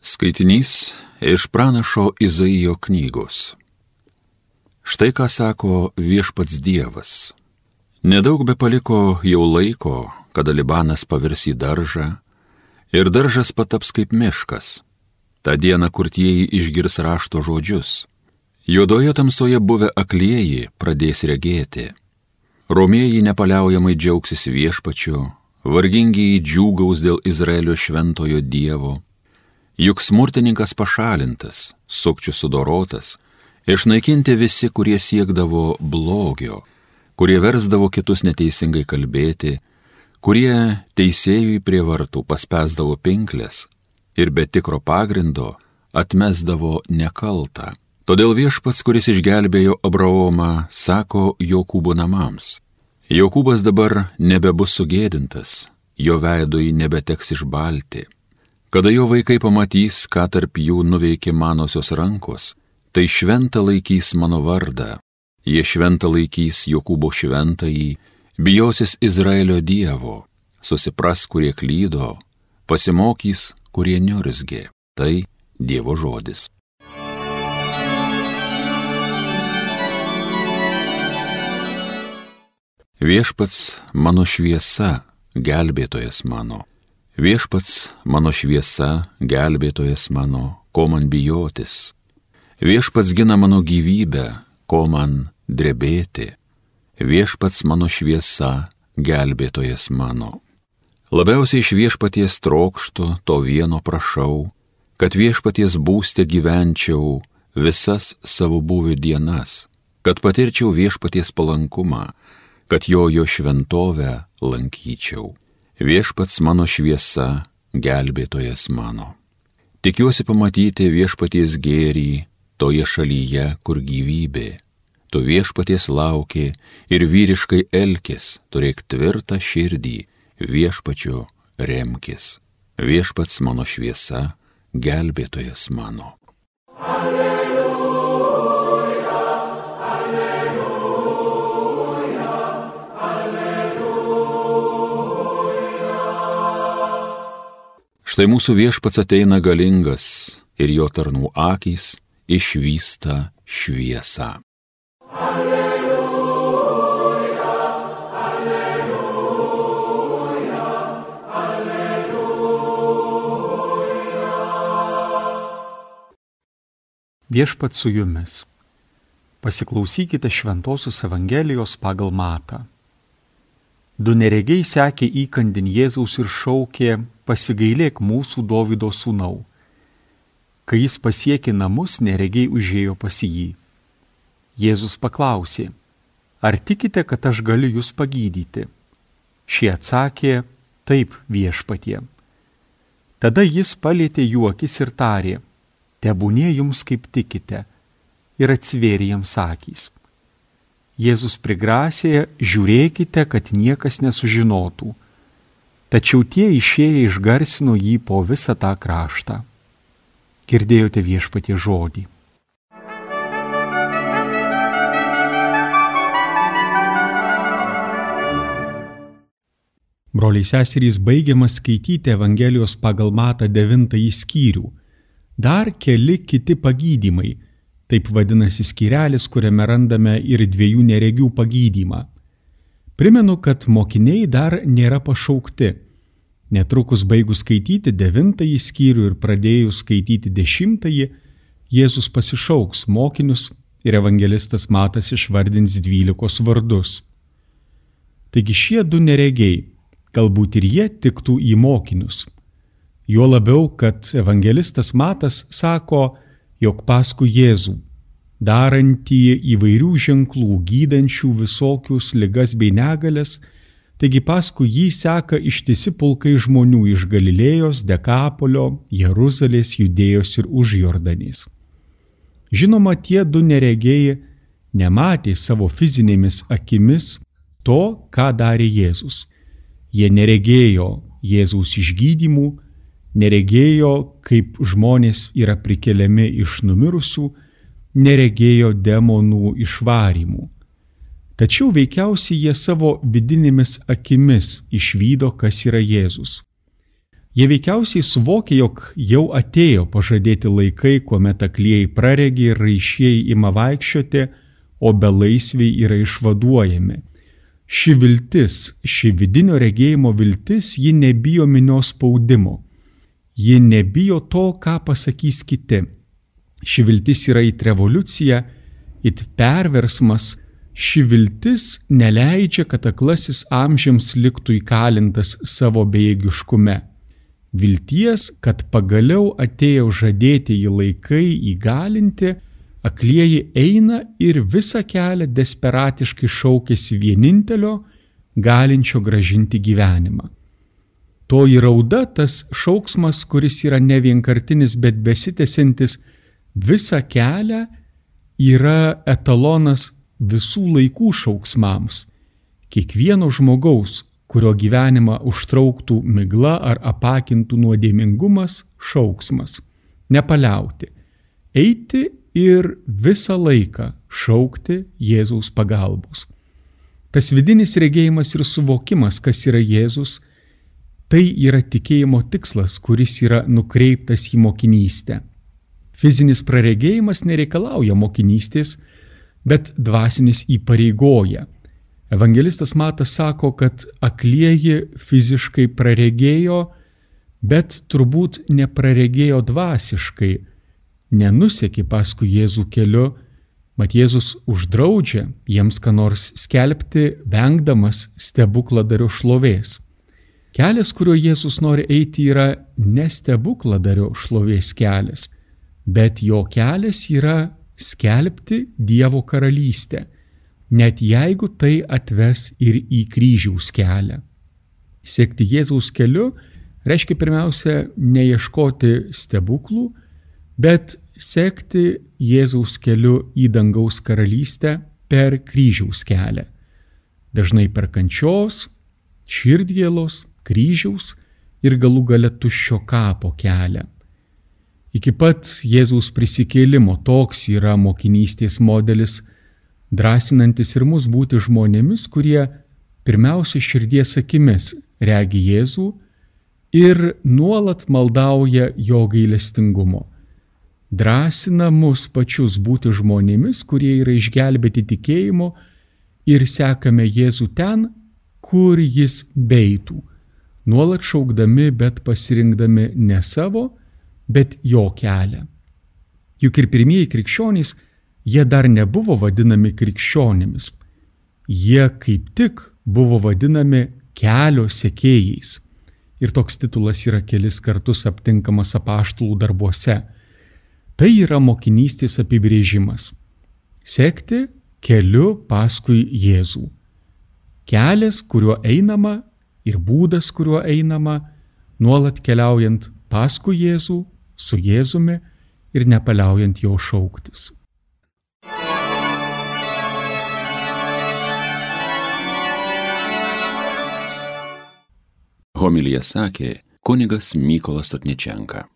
Skaitinys iš pranašo Izaijo knygos. Štai ką sako viešpats Dievas. Nedaug be paliko jau laiko, kada Libanas pavirs į daržą ir daržas pataps kaip miškas. Ta diena kurtieji išgirs rašto žodžius. Juodoje tamsoje buvę aklieji pradės regėti. Romėjai nepaliaujamai džiaugsis viešpačiu, vargingiai džiūgaus dėl Izraelio šventojo Dievo Juk smurtininkas pašalintas, sukčių sudorotas, išnaikinti visi, kurie siekdavo blogio, kurie versdavo kitus neteisingai kalbėti, kurie teisėjui prie vartų paspesdavo pinklės ir be tikro pagrindo atmesdavo nekaltą. Todėl viešpats, kuris išgelbėjo Abraomą, sako Jokūbo namams. Jokūbas dabar nebebus sugėdintas, jo veidui nebeteks išbalti Kada jo vaikai pamatys, ką tarp jų nuveikė manosios rankos, tai šventą laikys mano vardą, jie šventą laikys Jokūbo šventąjį, bijosis Izraelio Dievo, susipras, kurie klydo, pasimokys, kurie niurzgė. Tai Dievo žodis. Viešpats mano šviesa, gelbėtojas mano. Viešpats mano šviesa, gelbėtojas mano, ko man bijotis. Viešpats gina mano gyvybę, ko man drebėti. Viešpats mano šviesa, gelbėtojas mano. Labiausiai iš viešpaties trokštų to vieno prašau, kad viešpaties būstė gyvenčiau visas savo buvę dienas, kad patirčiau viešpaties palankumą, kad jo jo šventovę lankyčiau viešpats mano šviesa, gelbėtojas mano. Tikiuosi pamatyti viešpaties gėrį toje šalyje, kur gyvybė. Tu viešpaties lauki ir vyriškai elkis, turėk tvirtą širdį, viešpačiu remkis. Viešpats mano šviesa, gelbėtojas mano. Alleluja. Štai mūsų viešpats ateina galingas ir jo tarnų akys išvysta šviesą. Alleluja, alleluja, alleluja. Viešpat su jumis. Pasiklausykite Šventojios Evangelijos pagal matą. Du neregiai sekė įkandin Jėzaus ir šaukė pasigailėk mūsų Dovido sūnau. Kai jis pasiekė namus, neregiai užėjo pas jį. Jėzus paklausė, ar tikite, kad aš galiu jūs pagydyti? Šie atsakė, taip viešpatie. Tada jis palėtė juokis ir tarė, tebūnė jums kaip tikite, ir atsivėrė jiems akys. Jėzus prigrasė, žiūrėkite, kad niekas nesužinotų Tačiau tie išėję išgarsino jį po visą tą kraštą. Girdėjote viešpatie žodį. Broliai seserys baigiamas skaityti Evangelijos pagal matą devintąjį skyrių. Dar keli kiti pagydymai, taip vadinasi skyrelis, kuriame randame ir dviejų neregių pagydymą. Primenu, kad mokiniai dar nėra pašaukti. Netrukus baigus skaityti devintąjį skyrių ir pradėjus skaityti dešimtąjį, Jėzus pasišauks mokinius ir evangelistas Matas išvardins dvylikos vardus. Taigi šie du neregiai, galbūt ir jie tiktų į mokinius. Juo labiau, kad evangelistas Matas sako, jog paskui Jėzų darantį įvairių ženklų, gydančių visokius ligas bei negalės, taigi paskui jį seka ištisi pulkai žmonių iš Galilėjos, Dekapolio, Jeruzalės, Judėjos ir už Jordanys. Žinoma, tie du neregėjai nematė savo fizinėmis akimis to, ką darė Jėzus. Jie neregėjo Jėzaus išgydymų, neregėjo, kaip žmonės yra prikeliami iš numirusių, neregėjo demonų išvarymų. Tačiau veikiausiai jie savo vidinėmis akimis išvydo, kas yra Jėzus. Jie veikiausiai suvokė, jog jau atėjo pažadėti laikai, kuomet aklieji praregi ir raišieji ima vaikščioti, o belaisviai yra išvaduojami. Ši viltis, ši vidinio regėjimo viltis, ji nebijo minios spaudimo. Ji nebijo to, ką pasakys kiti. Ši viltis yra it revoliucija, it perversmas, ši viltis neleidžia, kad aklasis amžiams liktų įkalintas savo bejėgiškume. Vilties, kad pagaliau atėjo žadėti į laikai įgalinti, aklieji eina ir visą kelią desperatiškai šaukėsi vienintelio, galinčio gražinti gyvenimą. Toji rauda, tas šauksmas, kuris yra ne vienkartinis, bet besitęsintis visą kelią, yra etalonas visų laikų šauksmams. Kiekvieno žmogaus, kurio gyvenimą užtrauktų migla ar apakintų nuodėmingumas, šauksmas. Nepaliauti. Eiti ir visą laiką šaukti Jėzaus pagalbos. Tas vidinis regėjimas ir suvokimas, kas yra Jėzus, tai yra tikėjimo tikslas, kuris yra nukreiptas į mokinystę. Fizinis praregėjimas nereikalauja mokinystės, bet dvasinis įpareigoja. Evangelistas Matas sako, kad aklieji fiziškai praregėjo, bet turbūt nepraregėjo dvasiškai, nenusekė paskui Jėzų keliu, mat Jėzus uždraudžia jiems ką nors skelbti, vengdamas stebukladario šlovės. Kelias, kuriuo Jėzus nori eiti, yra ne stebukladario šlovės kelias, bet jo kelias yra skelbti Dievo karalystę, net jeigu tai atves ir į kryžiaus kelią. Sekti Jėzaus keliu reiškia pirmiausia neieškoti stebuklų, bet sekti Jėzaus keliu į dangaus karalystę per kryžiaus kelią. Dažnai per kančios, širdgėlos, kryžiaus ir galų gale tuščio kapo kelią. Iki pat Jėzaus prisikėlimo toks yra mokinystės modelis, drąsinantis ir mus būti žmonėmis, kurie pirmiausia širdies akimis regi Jėzų ir nuolat maldauja jo gailestingumo drąsina mus pačius būti žmonėmis, kurie yra išgelbėti tikėjimu ir sekame Jėzų ten, kur jis beitų, nuolat šaukdami, bet pasirinkdami ne savo, bet jo kelią. Juk ir pirmieji krikščionys, jie dar nebuvo vadinami krikščionimis, jie kaip tik buvo vadinami kelio sekėjais. Ir toks titulas yra kelis kartus aptinkamas apaštalų darbuose Tai yra mokinystės apibrėžimas. Sekti keliu paskui Jėzų. Kelias, kuriuo einama ir būdas, kuriuo einama, nuolat keliaujant paskui Jėzų, su Jėzumi ir nepaliaujant jo šauktis. Homilija sakė kunigas Mykolas Atnečenka.